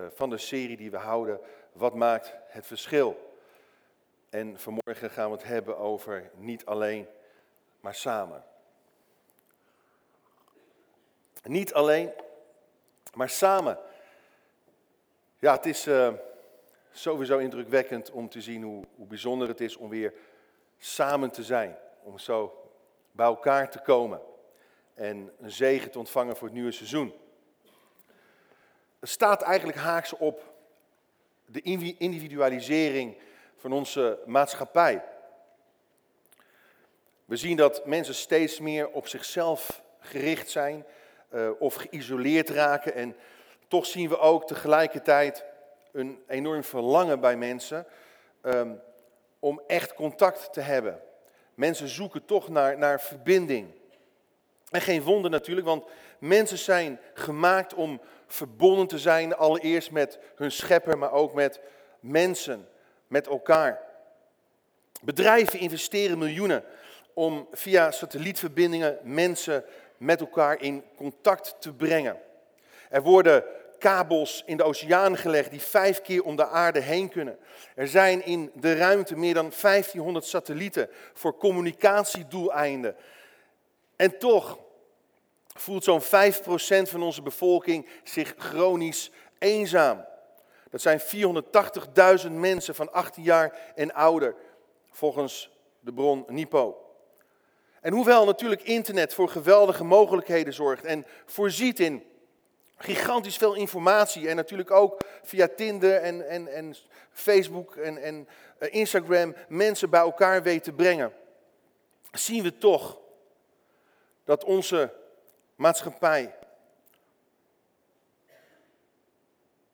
eh, van de serie die we houden, Wat maakt het verschil? En vanmorgen gaan we het hebben over niet alleen, maar samen. Niet alleen, maar samen. Ja, het is uh, sowieso indrukwekkend om te zien hoe, hoe bijzonder het is om weer samen te zijn. Om zo bij elkaar te komen en een zegen te ontvangen voor het nieuwe seizoen. Staat eigenlijk haaks op de individualisering van onze maatschappij. We zien dat mensen steeds meer op zichzelf gericht zijn uh, of geïsoleerd raken. En toch zien we ook tegelijkertijd een enorm verlangen bij mensen um, om echt contact te hebben. Mensen zoeken toch naar, naar verbinding. En geen wonder natuurlijk, want mensen zijn gemaakt om verbonden te zijn, allereerst met hun schepper, maar ook met mensen, met elkaar. Bedrijven investeren miljoenen om via satellietverbindingen mensen met elkaar in contact te brengen. Er worden kabels in de oceaan gelegd die vijf keer om de aarde heen kunnen. Er zijn in de ruimte meer dan 1500 satellieten voor communicatiedoeleinden. En toch voelt zo'n 5% van onze bevolking zich chronisch eenzaam. Dat zijn 480.000 mensen van 18 jaar en ouder, volgens de bron Nipo. En hoewel natuurlijk internet voor geweldige mogelijkheden zorgt en voorziet in gigantisch veel informatie en natuurlijk ook via Tinder en, en, en Facebook en, en eh, Instagram mensen bij elkaar weet te brengen, zien we toch dat onze maatschappij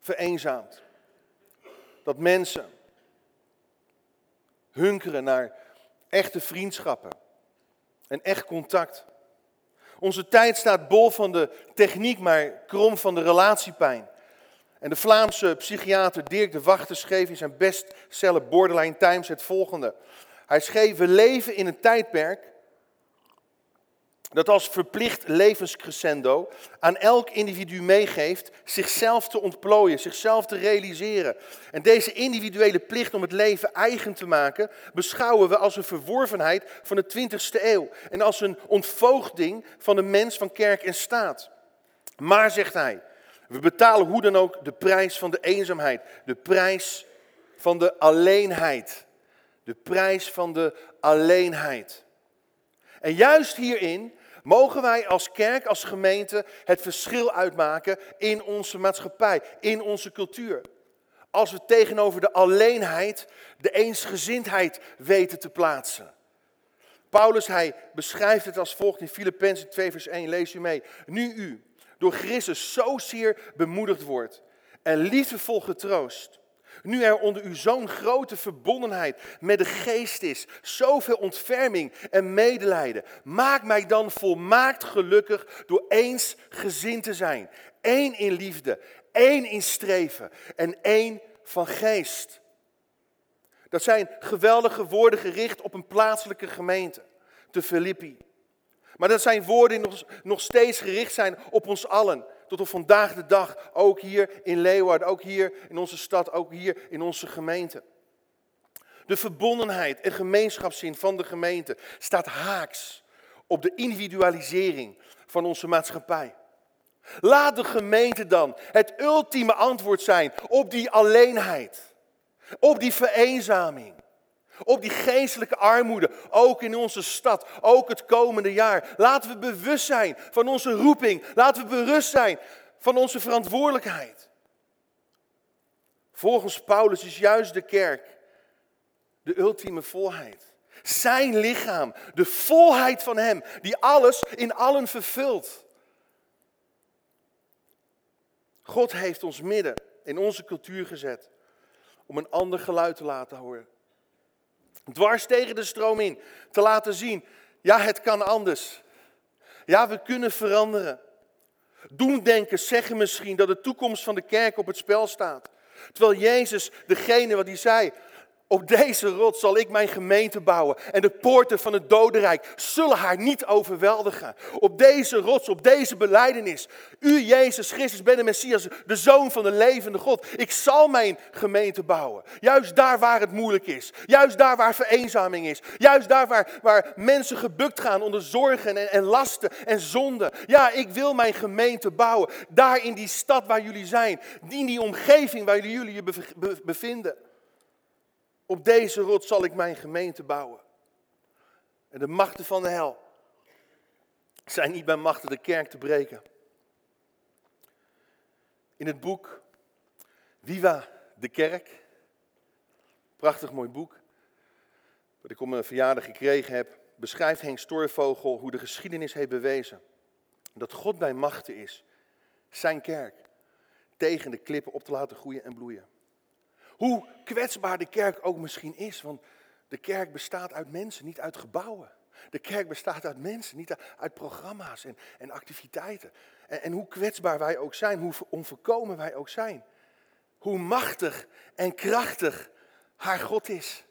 vereenzaamt. Dat mensen hunkeren naar echte vriendschappen en echt contact. Onze tijd staat bol van de techniek, maar krom van de relatiepijn. En de Vlaamse psychiater Dirk de Wachter schreef in zijn bestseller Borderline Times het volgende. Hij schreef, we leven in een tijdperk dat als verplicht levenscrescendo aan elk individu meegeeft zichzelf te ontplooien, zichzelf te realiseren. En deze individuele plicht om het leven eigen te maken, beschouwen we als een verworvenheid van de 20ste eeuw en als een ontvoogding van de mens van kerk en staat. Maar, zegt hij, we betalen hoe dan ook de prijs van de eenzaamheid, de prijs van de alleenheid. De prijs van de alleenheid. En juist hierin mogen wij als kerk, als gemeente het verschil uitmaken in onze maatschappij, in onze cultuur. Als we tegenover de alleenheid de eensgezindheid weten te plaatsen. Paulus, hij beschrijft het als volgt in Filippenzen 2 vers 1, lees u mee. Nu u door Christus zozeer bemoedigd wordt en liefdevol getroost nu er onder u zo'n grote verbondenheid met de geest is, zoveel ontferming en medelijden, maak mij dan volmaakt gelukkig door eens gezind te zijn. Eén in liefde, één in streven en één van geest. Dat zijn geweldige woorden gericht op een plaatselijke gemeente, de Filippi. Maar dat zijn woorden die nog steeds gericht zijn op ons allen tot op vandaag de dag, ook hier in Leeuwarden, ook hier in onze stad, ook hier in onze gemeente. De verbondenheid en gemeenschapszin van de gemeente staat haaks op de individualisering van onze maatschappij. Laat de gemeente dan het ultieme antwoord zijn op die alleenheid, op die vereenzaming. Op die geestelijke armoede, ook in onze stad, ook het komende jaar. Laten we bewust zijn van onze roeping. Laten we bewust zijn van onze verantwoordelijkheid. Volgens Paulus is juist de kerk de ultieme volheid. Zijn lichaam, de volheid van Hem, die alles in allen vervult. God heeft ons midden in onze cultuur gezet om een ander geluid te laten horen dwars tegen de stroom in, te laten zien, ja, het kan anders. Ja, we kunnen veranderen. denken, zeggen misschien dat de toekomst van de kerk op het spel staat. Terwijl Jezus, degene wat hij zei, Op deze rots zal ik mijn gemeente bouwen en de poorten van het dodenrijk zullen haar niet overweldigen. Op deze rots, op deze beleidenis. U, Jezus Christus, bent de Messias, de Zoon van de levende God. Ik zal mijn gemeente bouwen. Juist daar waar het moeilijk is. Juist daar waar vereenzaming is. Juist daar waar, waar mensen gebukt gaan onder zorgen en, en lasten en zonden. Ja, ik wil mijn gemeente bouwen. Daar in die stad waar jullie zijn. In die omgeving waar jullie je bevinden. Op deze rots zal ik mijn gemeente bouwen. En de machten van de hel zijn niet bij machten de kerk te breken. In het boek Viva de Kerk, prachtig mooi boek, wat ik op mijn verjaardag gekregen heb, beschrijft Henk Stoorvogel hoe de geschiedenis heeft bewezen dat God bij machten is, zijn kerk, tegen de klippen op te laten groeien en bloeien. Hoe kwetsbaar de kerk ook misschien is, want de kerk bestaat uit mensen, niet uit gebouwen. De kerk bestaat uit mensen, niet uit programma's en, en activiteiten. En, en hoe kwetsbaar wij ook zijn, hoe onvolkomen wij ook zijn. Hoe machtig en krachtig haar God is.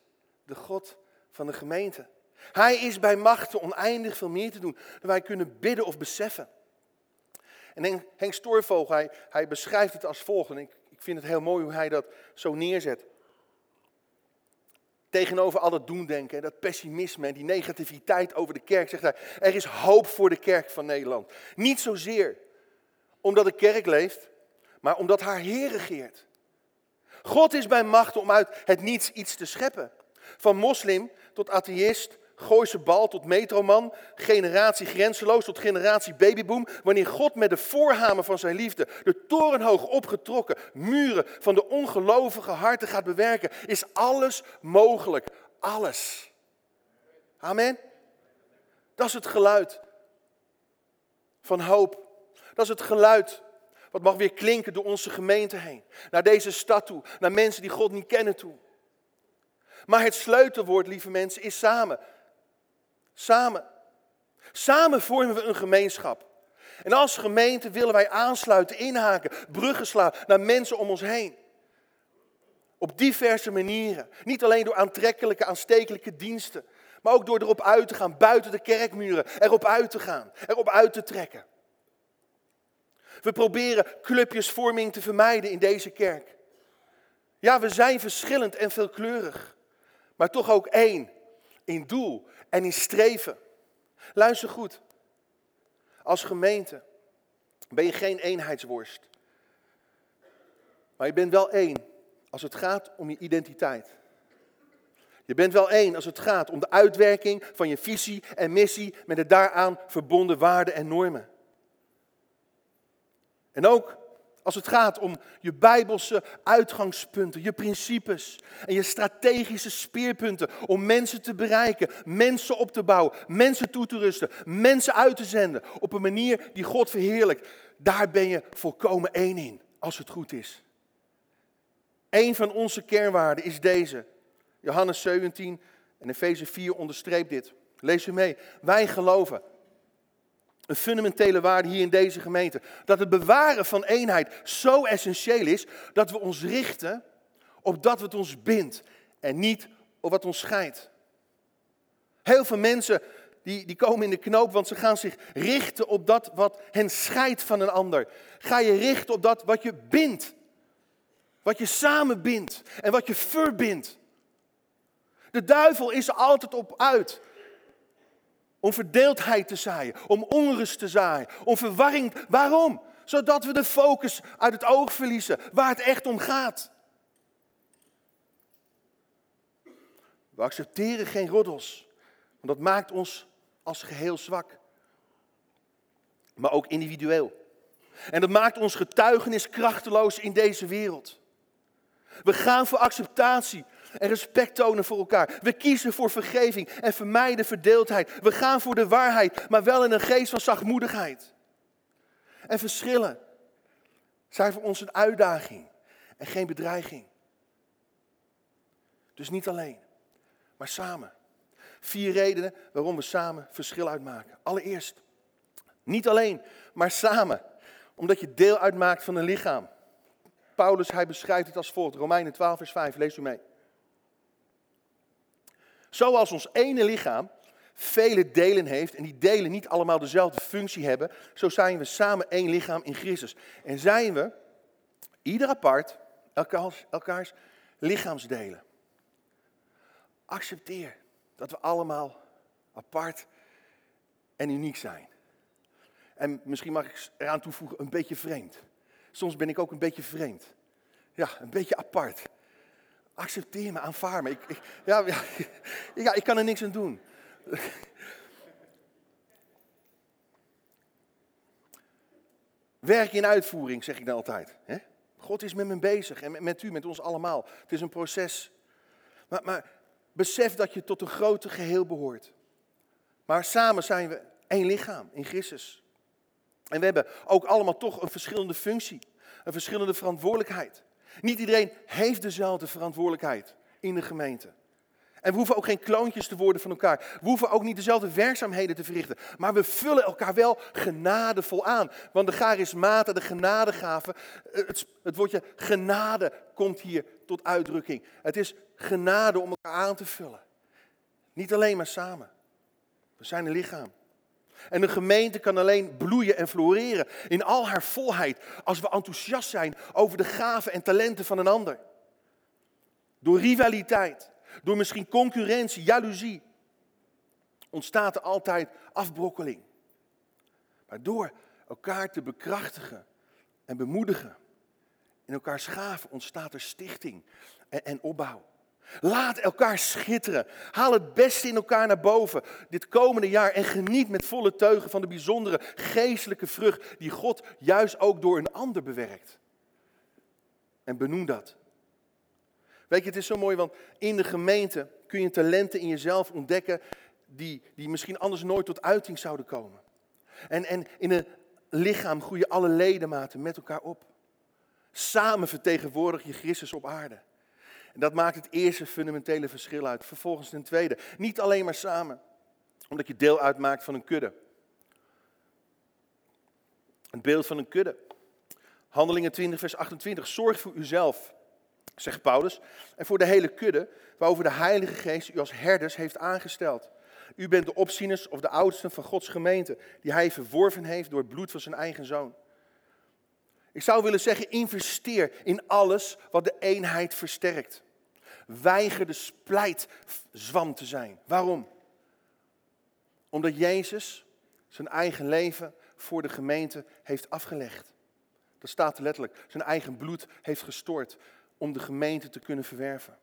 De God van de gemeente. Hij is bij machten oneindig veel meer te doen dan wij kunnen bidden of beseffen. En Henk Stoorvogel, hij, hij beschrijft het als volgt. Vind het heel mooi hoe hij dat zo neerzet. Tegenover al dat doendenken, dat pessimisme en die negativiteit over de kerk, zegt hij, er is hoop voor de kerk van Nederland. Niet zozeer omdat de kerk leeft, maar omdat haar Heer regeert. God is bij macht om uit het niets iets te scheppen. Van moslim tot atheïst, Gooise bal tot metroman, generatie grenzeloos tot generatie babyboom. Wanneer God met de voorhamer van zijn liefde de torenhoog opgetrokken muren van de ongelovige harten gaat bewerken, is alles mogelijk. Alles. Amen. Dat is het geluid van hoop. Dat is het geluid wat mag weer klinken door onze gemeente heen. Naar deze stad toe, naar mensen die God niet kennen toe. Maar het sleutelwoord, lieve mensen, is samen. Samen. Samen vormen we een gemeenschap. En als gemeente willen wij aansluiten, inhaken, bruggen slaan naar mensen om ons heen. Op diverse manieren. Niet alleen door aantrekkelijke, aanstekelijke diensten, maar ook door erop uit te gaan, buiten de kerkmuren, erop uit te gaan, erop uit te trekken. We proberen clubjesvorming te vermijden in deze kerk. Ja, we zijn verschillend en veelkleurig, maar toch ook één in doel en in streven. Luister goed. Als gemeente ben je geen eenheidsworst. Maar je bent wel één als het gaat om je identiteit. Je bent wel één als het gaat om de uitwerking van je visie en missie met de daaraan verbonden waarden en normen. En ook als het gaat om je bijbelse uitgangspunten, je principes en je strategische speerpunten om mensen te bereiken, mensen op te bouwen, mensen toe te rusten, mensen uit te zenden op een manier die God verheerlijkt. Daar ben je volkomen één in, als het goed is. Een van onze kernwaarden is deze. Johannes 17 en Efeze 4 onderstreept dit. Lees u mee. Wij geloven een fundamentele waarde hier in deze gemeente. Dat het bewaren van eenheid zo essentieel is dat we ons richten op dat wat ons bindt en niet op wat ons scheidt. Heel veel mensen die, die komen in de knoop, want ze gaan zich richten op dat wat hen scheidt van een ander. Ga je richten op dat wat je bindt. Wat je samen bindt en wat je verbindt. De duivel is er altijd op uit om verdeeldheid te zaaien, om onrust te zaaien, om verwarring. Waarom? Zodat we de focus uit het oog verliezen, waar het echt om gaat. We accepteren geen roddels, want dat maakt ons als geheel zwak. Maar ook individueel. En dat maakt ons getuigenis krachteloos in deze wereld. We gaan voor acceptatie, en respect tonen voor elkaar. We kiezen voor vergeving en vermijden verdeeldheid. We gaan voor de waarheid, maar wel in een geest van zachtmoedigheid. En verschillen zijn voor ons een uitdaging en geen bedreiging. Dus niet alleen, maar samen. Vier redenen waarom we samen verschil uitmaken. Allereerst, niet alleen, maar samen. Omdat je deel uitmaakt van een lichaam. Paulus, hij beschrijft het als volgt. Romeinen 12, vers 5, lees u mee. Zoals ons ene lichaam vele delen heeft en die delen niet allemaal dezelfde functie hebben, zo zijn we samen één lichaam in Christus. En zijn we, ieder apart, elkaars, elkaars lichaamsdelen. Accepteer dat we allemaal apart en uniek zijn. En misschien mag ik eraan toevoegen, een beetje vreemd. Soms ben ik ook een beetje vreemd. Ja, een beetje apart. Accepteer me, aanvaar me. Ik, ik ja, ja, ik kan er niks aan doen. Werk in uitvoering, zeg ik dan altijd. God is met me bezig en met u, met ons allemaal. Het is een proces. Maar, maar besef dat je tot een groter geheel behoort. Maar samen zijn we één lichaam in Christus. En we hebben ook allemaal toch een verschillende functie, een verschillende verantwoordelijkheid. Niet iedereen heeft dezelfde verantwoordelijkheid in de gemeente. En we hoeven ook geen kloontjes te worden van elkaar. We hoeven ook niet dezelfde werkzaamheden te verrichten. Maar we vullen elkaar wel genadevol aan. Want de charismata, de genadegave, het, het woordje genade komt hier tot uitdrukking. Het is genade om elkaar aan te vullen. Niet alleen maar samen. We zijn een lichaam. En een gemeente kan alleen bloeien en floreren in al haar volheid als we enthousiast zijn over de gaven en talenten van een ander. Door rivaliteit, door misschien concurrentie, jaloezie, ontstaat er altijd afbrokkeling. Maar door elkaar te bekrachtigen en bemoedigen, in elkaars gaven ontstaat er stichting en, en opbouw. Laat elkaar schitteren. Haal het beste in elkaar naar boven dit komende jaar en geniet met volle teugen van de bijzondere geestelijke vrucht die God juist ook door een ander bewerkt. En benoem dat. Weet je, het is zo mooi, want in de gemeente kun je talenten in jezelf ontdekken die, die misschien anders nooit tot uiting zouden komen. En, en in een lichaam groeien alle ledematen met elkaar op. Samen vertegenwoordig je Christus op aarde. En dat maakt het eerste fundamentele verschil uit. Vervolgens ten tweede, niet alleen maar samen, omdat je deel uitmaakt van een kudde. Een beeld van een kudde. Handelingen 20, vers 28. Zorg voor uzelf, zegt Paulus, en voor de hele kudde waarover de Heilige Geest u als herders heeft aangesteld. U bent de opzieners of de oudsten van Gods gemeente, die hij verworven heeft door het bloed van zijn eigen zoon. Ik zou willen zeggen, investeer in alles wat de eenheid versterkt. Weiger de splijtzwam te zijn. Waarom? Omdat Jezus zijn eigen leven voor de gemeente heeft afgelegd. Dat staat letterlijk. Zijn eigen bloed heeft gestort om de gemeente te kunnen verwerven.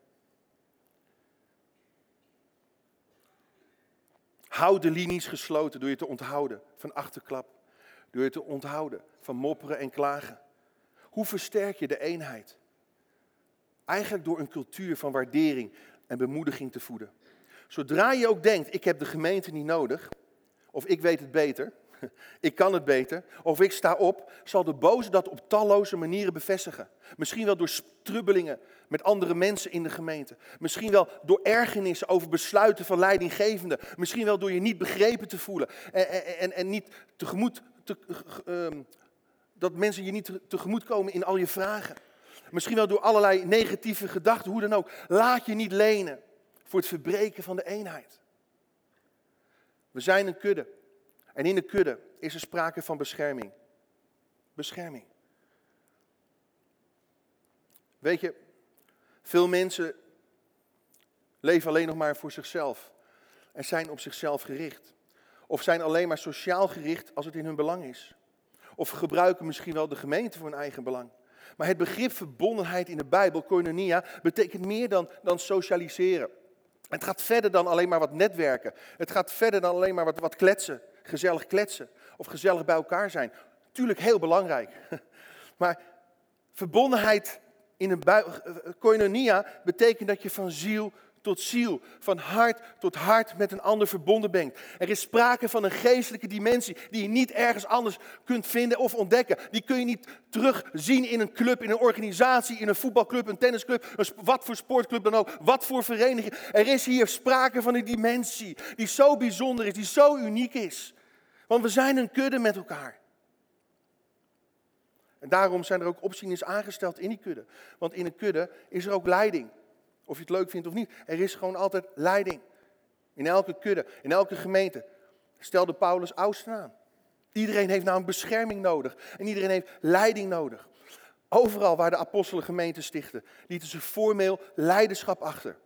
Houd de linies gesloten door je te onthouden van achterklap. Door je te onthouden van mopperen en klagen. Hoe versterk je de eenheid? Eigenlijk door een cultuur van waardering en bemoediging te voeden. Zodra je ook denkt, ik heb de gemeente niet nodig, of ik weet het beter, ik kan het beter, of ik sta op, zal de boze dat op talloze manieren bevestigen. Misschien wel door strubbelingen met andere mensen in de gemeente. Misschien wel door ergernissen over besluiten van leidinggevenden. Misschien wel door je niet begrepen te voelen en, en, en niet tegemoet te, um, dat mensen je niet tegemoet komen in al je vragen. Misschien wel door allerlei negatieve gedachten, hoe dan ook. Laat je niet lenen voor het verbreken van de eenheid. We zijn een kudde. En in de kudde is er sprake van bescherming. Bescherming. Weet je, veel mensen leven alleen nog maar voor zichzelf en zijn op zichzelf gericht. Of zijn alleen maar sociaal gericht als het in hun belang is. Of gebruiken misschien wel de gemeente voor hun eigen belang. Maar het begrip verbondenheid in de Bijbel, koinonia, betekent meer dan, dan socialiseren. Het gaat verder dan alleen maar wat netwerken. Het gaat verder dan alleen maar wat, wat kletsen, gezellig kletsen of gezellig bij elkaar zijn. Tuurlijk heel belangrijk. Maar verbondenheid in een koinonia betekent dat je van ziel tot ziel, van hart tot hart met een ander verbonden bent. Er is sprake van een geestelijke dimensie die je niet ergens anders kunt vinden of ontdekken. Die kun je niet terugzien in een club, in een organisatie, in een voetbalclub, een tennisclub, wat voor sportclub dan ook, wat voor vereniging. Er is hier sprake van een dimensie die zo bijzonder is, die zo uniek is. Want we zijn een kudde met elkaar. En daarom zijn er ook opzieners aangesteld in die kudde. Want in een kudde is er ook leiding. Of je het leuk vindt of niet. Er is gewoon altijd leiding. In elke kudde, in elke gemeente stelde Paulus oudsten aan. Iedereen heeft namelijk bescherming nodig en iedereen heeft leiding nodig. Overal waar de apostelen gemeenten stichten, lieten ze formeel leiderschap achter.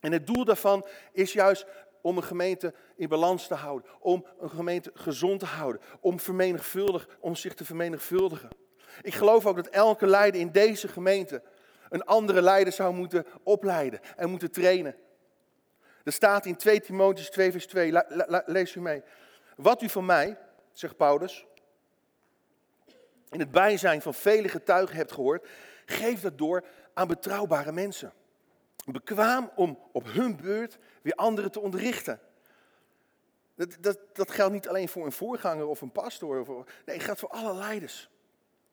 En het doel daarvan is juist om een gemeente in balans te houden, om een gemeente gezond te houden, om, vermenigvuldig, om zich te vermenigvuldigen. Ik geloof ook dat elke leider in deze gemeente een andere leider zou moeten opleiden en moeten trainen. Er staat in 2 Timotheus 2 vers 2, lees u mee. Wat u van mij, zegt Paulus, in het bijzijn van vele getuigen hebt gehoord, geef dat door aan betrouwbare mensen. Bekwaam om op hun beurt weer anderen te onderrichten. Dat, dat, dat geldt niet alleen voor een voorganger of een pastoor. Of, nee, het geldt voor alle leiders.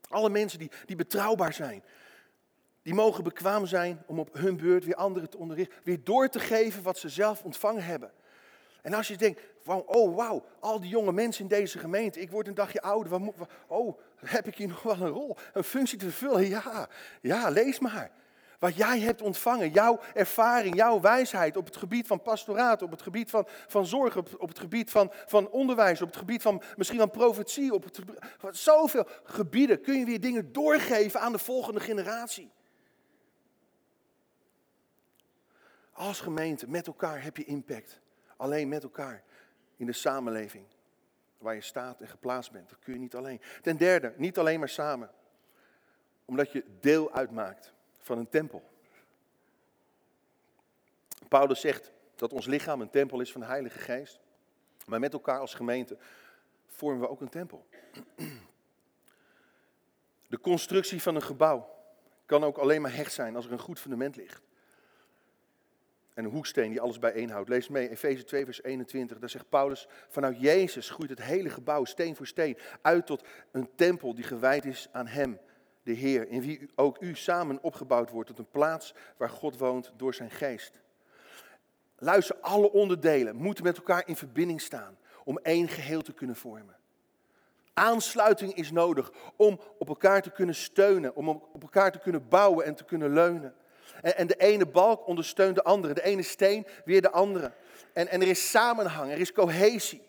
Alle mensen die, die betrouwbaar zijn. Die mogen bekwaam zijn om op hun beurt weer anderen te onderrichten. Weer door te geven wat ze zelf ontvangen hebben. En als je denkt, oh wauw, al die jonge mensen in deze gemeente, ik word een dagje ouder. Wat, oh, heb ik hier nog wel een rol, een functie te vervullen? Ja, ja, lees maar. Wat jij hebt ontvangen, jouw ervaring, jouw wijsheid op het gebied van pastoraat, op het gebied van, van zorg, op, het gebied van, van onderwijs, op het gebied van misschien van profetie, op zoveel gebieden kun je weer dingen doorgeven aan de volgende generatie. Als gemeente, met elkaar heb je impact. Alleen met elkaar in de samenleving waar je staat en geplaatst bent. Dat kun je niet alleen. Ten derde, niet alleen maar samen. Omdat je deel uitmaakt van een tempel. Paulus zegt dat ons lichaam een tempel is van de Heilige Geest. Maar met elkaar als gemeente vormen we ook een tempel. De constructie van een gebouw kan ook alleen maar hecht zijn als er een goed fundament ligt. En een hoeksteen die alles bijeenhoudt. Lees mee, Efeze 2, vers 21. Daar zegt Paulus: Vanuit Jezus groeit het hele gebouw, steen voor steen, uit tot een tempel die gewijd is aan Hem de Heer, in wie ook u samen opgebouwd wordt tot een plaats waar God woont door zijn geest. Luister, alle onderdelen moeten met elkaar in verbinding staan om één geheel te kunnen vormen. Aansluiting is nodig om op elkaar te kunnen steunen, om op elkaar te kunnen bouwen en te kunnen leunen. En, de ene balk ondersteunt de andere, de ene steen weer de andere. En, en er is samenhang, er is cohesie.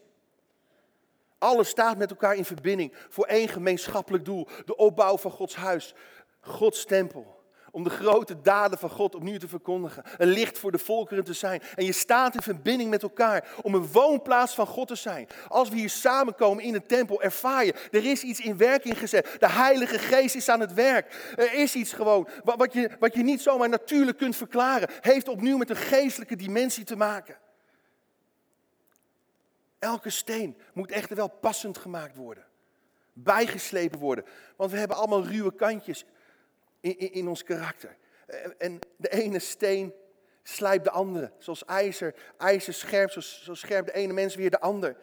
Alles staat met elkaar in verbinding voor één gemeenschappelijk doel. De opbouw van Gods huis, Gods tempel. Om de grote daden van God opnieuw te verkondigen. Een licht voor de volkeren te zijn. En je staat in verbinding met elkaar om een woonplaats van God te zijn. Als we hier samenkomen in een tempel, ervaar je, er is iets in werking gezet. De Heilige Geest is aan het werk. Er is iets gewoon, wat je, wat je niet zomaar natuurlijk kunt verklaren. Heeft opnieuw met een geestelijke dimensie te maken. Elke steen moet echter wel passend gemaakt worden. Bijgeslepen worden. Want we hebben allemaal ruwe kantjes in, in, ons karakter. En, de ene steen slijpt de andere. Zoals ijzer, ijzer scherp, zo, zo scherp de ene mens weer de ander.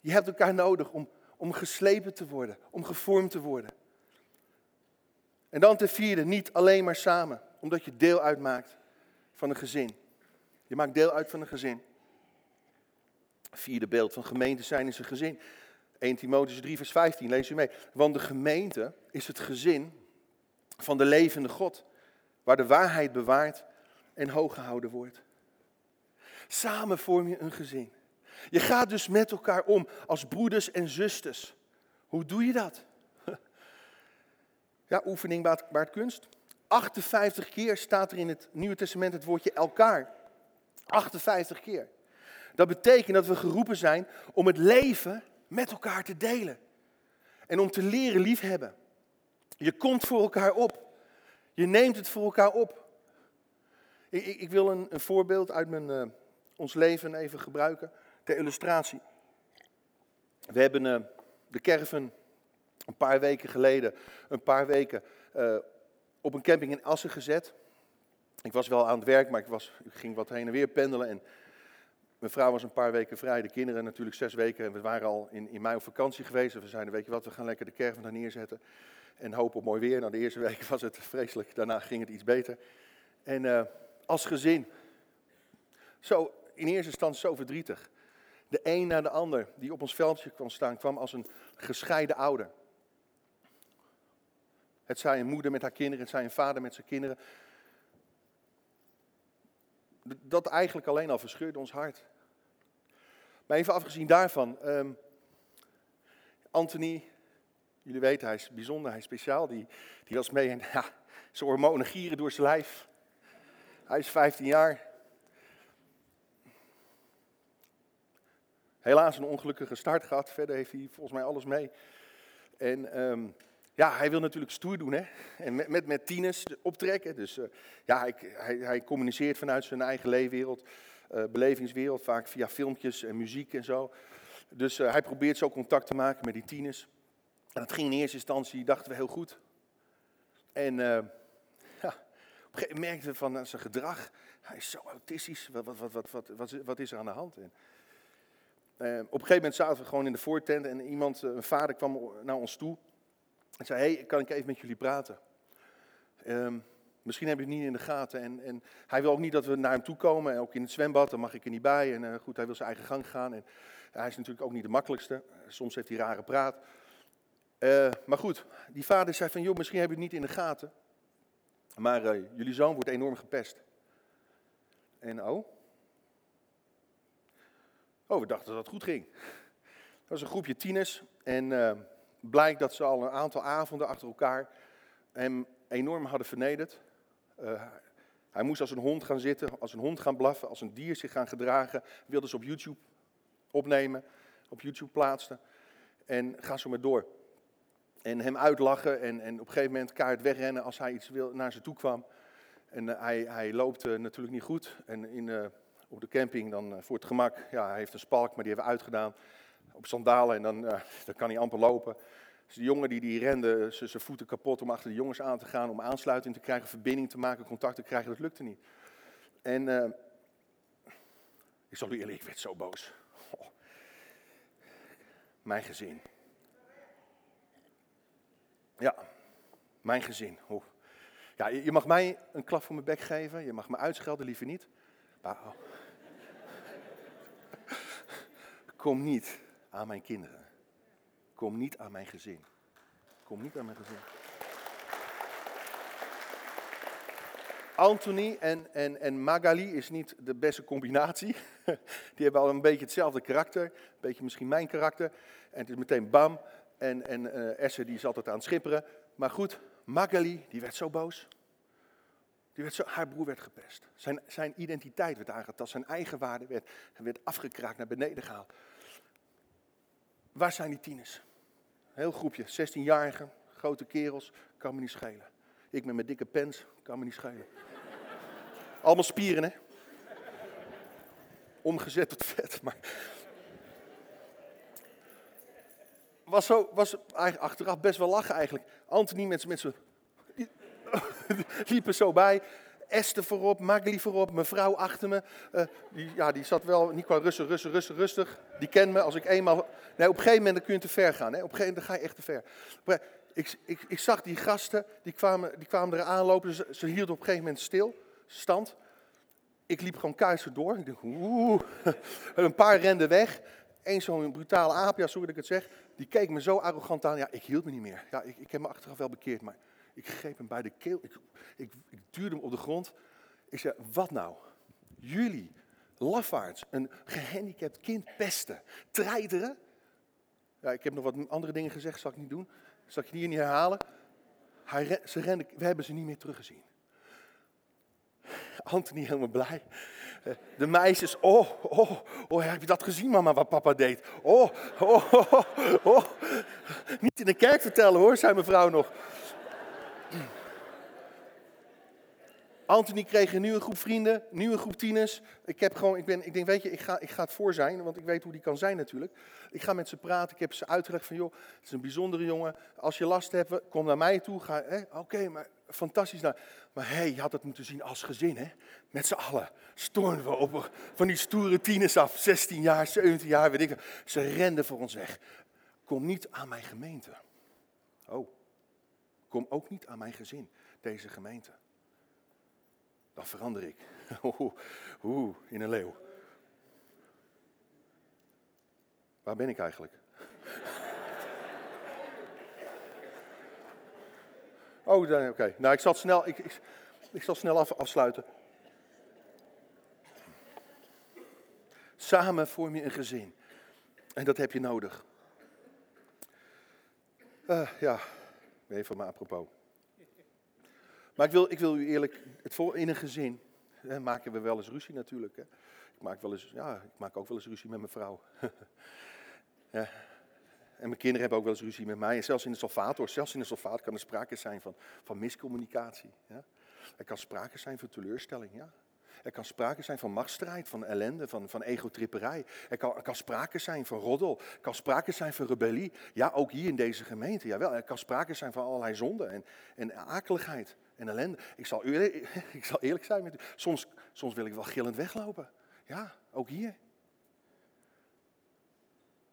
Je hebt elkaar nodig om, om geslepen te worden, om gevormd te worden. En dan ten vierde, niet alleen maar samen, omdat je deel uitmaakt van een gezin. Je maakt deel uit van een gezin. Vierde beeld van gemeente zijn is een gezin. 1 Timotheus 3 vers 15, lees u mee. Want de gemeente is het gezin van de levende God, waar de waarheid bewaard en hoog gehouden wordt. Samen vorm je een gezin. Je gaat dus met elkaar om als broeders en zusters. Hoe doe je dat? Ja, oefening baart kunst. 58 keer staat er in het Nieuwe Testament het woordje elkaar. 58 keer. Dat betekent dat we geroepen zijn om het leven met elkaar te delen. En om te leren liefhebben. Je komt voor elkaar op. Je neemt het voor elkaar op. Ik, ik, ik wil een, een, voorbeeld uit mijn, uh, ons leven even gebruiken ter illustratie. We hebben uh, de caravan een paar weken geleden, een paar weken uh, op een camping in Assen gezet. Ik was wel aan het werk, maar ik, was, ik ging wat heen en weer pendelen. En mijn vrouw was een paar weken vrij, de kinderen natuurlijk zes weken. En we waren al in, in mei op vakantie geweest. En we zeiden, weet je wat, we gaan lekker de caravan daar neerzetten. En hopen op mooi weer. Nou, de eerste week was het vreselijk, daarna ging het iets beter. En uh, als gezin, zo, in eerste instantie zo verdrietig. De een na de ander die op ons veldje kwam staan, kwam als een gescheiden ouder. Het zij een moeder met haar kinderen, het zij een vader met zijn kinderen. Dat eigenlijk alleen al verscheurde ons hart. Maar even afgezien daarvan, um, Anthony, jullie weten, hij is bijzonder, hij is speciaal. Die, die was mee en ja, zijn hormonen gieren door zijn lijf. Hij is 15 jaar. Helaas een ongelukkige start gehad. Verder heeft hij volgens mij alles mee. En um, ja, hij wil natuurlijk stoer doen, hè. En met, met, met tieners optrekken. Dus uh, ja, hij, hij, hij, communiceert vanuit zijn eigen leefwereld, uh, belevingswereld, vaak via filmpjes en muziek en zo. Dus uh, hij probeert zo contact te maken met die tieners. En dat ging in eerste instantie, dachten we, heel goed. En ja, op een gegeven moment merkten we van zijn gedrag, hij is zo autistisch, wat, wat, wat, wat, wat, wat is er aan de hand? En, op een gegeven moment zaten we gewoon in de voortent en iemand, een vader kwam naar ons toe. En zei, hey, kan ik even met jullie praten? Um, misschien heb je het niet in de gaten. En, en, hij wil ook niet dat we naar hem toe komen. En ook in het zwembad, dan mag ik er niet bij. En uh, goed, hij wil zijn eigen gang gaan. En hij is natuurlijk ook niet de makkelijkste. Soms heeft hij rare praat. Uh, maar goed, die vader zei van, joh, misschien heb je het niet in de gaten. Maar uh, jullie zoon wordt enorm gepest. En oh? Oh, we dachten dat het goed ging. Dat was een groepje tieners. En blijkt dat ze al een aantal avonden achter elkaar hem enorm hadden vernederd. Uh, hij moest als een hond gaan zitten, als een hond gaan blaffen, als een dier zich gaan gedragen. Wilden ze op YouTube opnemen, op YouTube plaatsen. En ga zo maar door. En hem uitlachen en, en op een gegeven moment kaart wegrennen als hij iets wil, naar ze toe kwam. En uh, hij, hij loopt uh, natuurlijk niet goed. En in, op de camping dan voor het gemak, ja, hij heeft een spalk, maar die hebben we uitgedaan op sandalen en dan, dan kan hij amper lopen. Dus de jongen die, die rende zijn voeten kapot om achter de jongens aan te gaan, om aansluiting te krijgen, verbinding te maken, contact te krijgen, dat lukte niet. En ik zal u eerlijk, ik werd zo boos. Mijn gezin. Ja, mijn gezin. Ja, je mag mij een klap voor mijn bek geven, je mag me uitschelden, liever niet. Maar, oh. Kom niet aan mijn kinderen. Kom niet aan mijn gezin. Kom niet aan mijn gezin. Anthony en, en, en Magali is niet de beste combinatie. Die hebben al een beetje hetzelfde karakter. Een beetje misschien mijn karakter. En het is meteen bam. En, en uh, die is altijd aan het schipperen. Maar goed, Magali die werd zo boos. Die werd zo, haar broer werd gepest. Zijn, zijn identiteit werd aangetast. Zijn eigen waarde werd, werd afgekraakt, naar beneden gehaald. Waar zijn die tieners? Heel groepje, 16-jarigen, grote kerels, kan me niet schelen. Ik met mijn dikke pens, kan me niet schelen. Allemaal spieren, hè? Omgezet tot vet, maar... Was, zo, was achteraf best wel lachen eigenlijk. Anthony met, met liepen zo bij. Esther voorop, Magli voorop, mevrouw achter me. Uh, die, ja, die zat wel niet qua rustig, rustig, rustig, rustig. Die kent me als ik eenmaal... Nee, op een gegeven moment kun je te ver gaan. Hè? Op een gegeven moment ga je echt te ver. Ik, ik, ik zag die gasten, die kwamen, die kwamen eraan lopen. Ze, hielden op een gegeven moment stil, stand. Ik liep gewoon kuister door. Ik dacht, oeh. Een paar renden weg. Eén zo'n brutale aap, ja, ik het zeg. Die keek me zo arrogant aan. Ja, ik hield me niet meer. Ja, ik, ik heb me achteraf wel bekeerd, maar ik greep hem bij de keel. Ik, ik, ik hem op de grond. Ik zei, wat nou? Jullie, lafaards, een gehandicapt kind pesten, treiteren. Ja, ik heb nog wat andere dingen gezegd, zal ik niet doen. Zal ik hier niet herhalen. Hij, ze renden, we hebben ze niet meer teruggezien. Anthony helemaal blij. De meisjes, oh, oh, oh, heb je dat gezien mama, wat papa deed? Oh, oh, oh, oh. Niet in de kerk vertellen hoor, zei mevrouw nog. Anthony kreeg een nieuwe groep vrienden, nieuwe groep tieners. Ik, heb gewoon, ik, ben, ik denk, weet je, ik ga, ik ga het voor zijn, want ik weet hoe die kan zijn natuurlijk. Ik ga met ze praten, ik heb ze uitgelegd van, joh, het is een bijzondere jongen. Als je last hebt, kom naar mij toe. Oké, maar fantastisch. Nou, maar hé, hey, je had het moeten zien als gezin, hè. Met z'n allen stormden we op van die stoere tieners af. 16 jaar, 17 jaar, weet ik. Ze renden voor ons weg. Kom niet aan mijn gemeente. Oh. Kom ook niet aan mijn gezin, deze gemeente. Dan verander ik. Oeh, in een leeuw. Waar ben ik eigenlijk? Oh, oké. Nou, ik zal snel, ik, ik, ik zal snel af, afsluiten. Samen vorm je een gezin. En dat heb je nodig. Uh, ja, even maar apropos. Maar ik wil, ik wil u eerlijk, het voor, in een gezin maken we wel eens ruzie natuurlijk. Hè. Ik, maak wel eens, ja, ik maak ook wel eens ruzie met mijn vrouw. ja. En mijn kinderen hebben ook wel eens ruzie met mij. En zelfs in de salvator, zelfs in de salvator kan er sprake zijn van, van miscommunicatie. Ja. Er kan sprake zijn van teleurstelling. Ja. Er kan sprake zijn van machtsstrijd, van ellende, van, van egotripperij. Er kan, er kan sprake zijn van roddel. Er kan sprake zijn van rebellie. Ja, ook hier in deze gemeente. Jawel, er kan sprake zijn van allerlei zonden en, en akeligheid en ellende. Ik zal, eerlijk, ik zal eerlijk zijn met u. Soms, soms wil ik wel gillend weglopen. Ja, ook hier.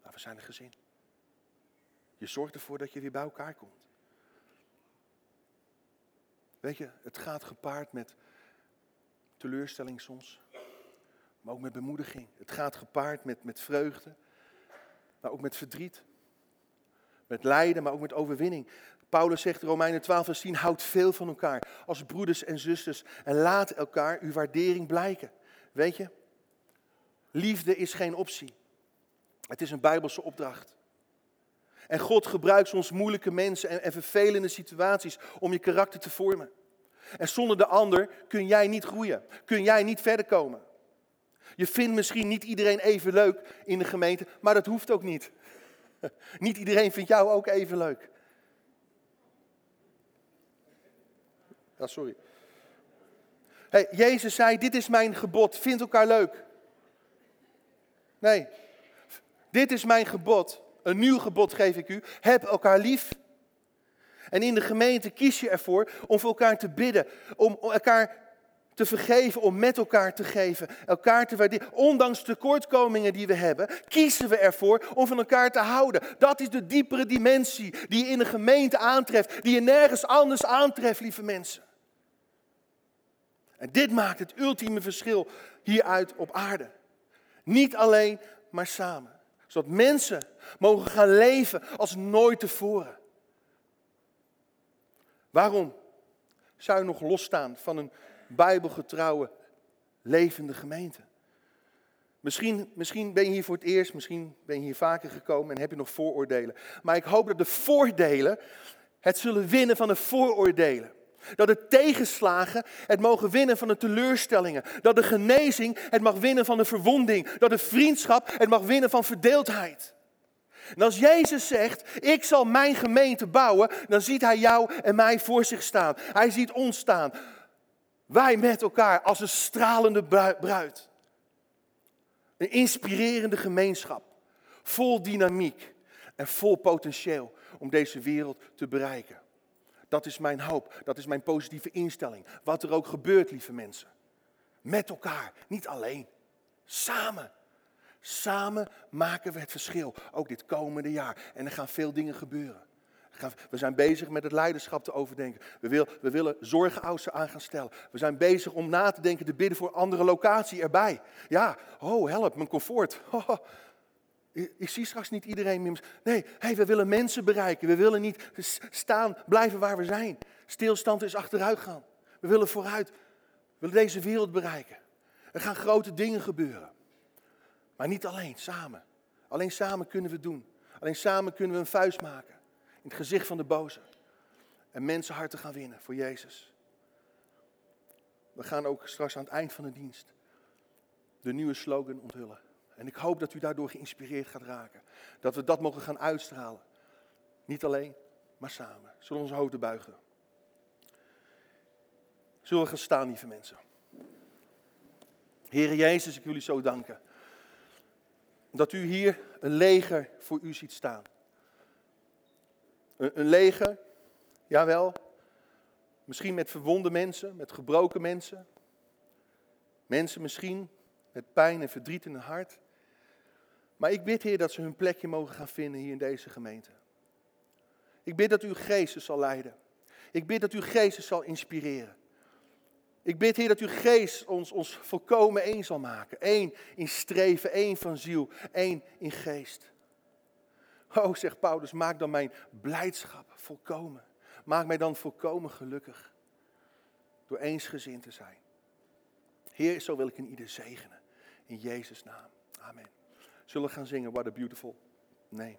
Maar we zijn een gezin. Je zorgt ervoor dat je weer bij elkaar komt. Weet je, het gaat gepaard met teleurstelling soms, maar ook met bemoediging. Het gaat gepaard met, met vreugde, maar ook met verdriet. Met lijden, maar ook met overwinning. Paulus zegt in Romeinen 12 vers 10, houd veel van elkaar als broeders en zusters en laat elkaar uw waardering blijken. Weet je, liefde is geen optie. Het is een bijbelse opdracht. En God gebruikt soms moeilijke mensen en, en vervelende situaties om je karakter te vormen. En zonder de ander kun jij niet groeien, kun jij niet verder komen. Je vindt misschien niet iedereen even leuk in de gemeente, maar dat hoeft ook niet. Niet iedereen vindt jou ook even leuk. Ja, sorry. Hey, Jezus zei, dit is mijn gebod, vind elkaar leuk. Nee, dit is mijn gebod, een nieuw gebod geef ik u, heb elkaar lief. En in de gemeente kies je ervoor om voor elkaar te bidden, om elkaar te vergeven, om met elkaar te geven, elkaar te waarderen. Ondanks tekortkomingen die we hebben, kiezen we ervoor om van elkaar te houden. Dat is de diepere dimensie die je in de gemeente aantreft, die je nergens anders aantreft, lieve mensen. Dit maakt het ultieme verschil hieruit op aarde. Niet alleen, maar samen. Zodat mensen mogen gaan leven als nooit tevoren. Waarom zou je nog losstaan van een bijbelgetrouwe, levende gemeente? Misschien, misschien ben je hier voor het eerst, misschien ben je hier vaker gekomen en heb je nog vooroordelen. Maar ik hoop dat de voordelen het zullen winnen van de vooroordelen. Dat de tegenslagen het mogen winnen van de teleurstellingen. Dat de genezing het mag winnen van de verwonding. Dat de vriendschap het mag winnen van verdeeldheid. En als Jezus zegt, ik zal mijn gemeente bouwen, dan ziet hij jou en mij voor zich staan. Hij ziet ons staan. Wij met elkaar als een stralende bruid. Een inspirerende gemeenschap. Vol dynamiek en vol potentieel om deze wereld te bereiken. Dat is mijn hoop, dat is mijn positieve instelling. Wat er ook gebeurt, lieve mensen. Met elkaar, niet alleen. Samen. Samen maken we het verschil, ook dit komende jaar. En er gaan veel dingen gebeuren. We zijn bezig met het leiderschap te overdenken. We, wil, we willen zorgenouders aan gaan stellen. We zijn bezig om na te denken, te bidden voor andere locatie erbij. Ja, oh help, mijn comfort. Oh, ik zie straks niet iedereen meer. Nee, hey, we willen mensen bereiken. We willen niet staan, blijven waar we zijn. Stilstand is achteruit gaan. We willen vooruit. We willen deze wereld bereiken. Er gaan grote dingen gebeuren. Maar niet alleen, samen. Alleen samen kunnen we het doen. Alleen samen kunnen we een vuist maken. In het gezicht van de boze. En mensenharten gaan winnen voor Jezus. We gaan ook straks aan het eind van de dienst de nieuwe slogan onthullen. En ik hoop dat u daardoor geïnspireerd gaat raken. Dat we dat mogen gaan uitstralen. Niet alleen, maar samen. Zullen we onze hoofden buigen? Zullen we gaan staan, lieve mensen? Heere Jezus, ik wil u zo danken. Dat u hier een leger voor u ziet staan. Een, een leger, jawel. Misschien met verwonde mensen, met gebroken mensen. Mensen misschien met pijn en verdriet in hun hart. Maar ik bid, Heer, dat ze hun plekje mogen gaan vinden hier in deze gemeente. Ik bid dat uw geest zal leiden. Ik bid dat uw geest zal inspireren. Ik bid, Heer, dat uw geest ons, ons volkomen één zal maken. Eén in streven, één van ziel, één in geest. Oh, zegt Paulus, maak dan mijn blijdschap volkomen. Maak mij dan volkomen gelukkig. Door eensgezind te zijn. Heer, zo wil ik in ieder zegenen. In Jezus' naam. Amen. Zullen gaan zingen What a Beautiful Name.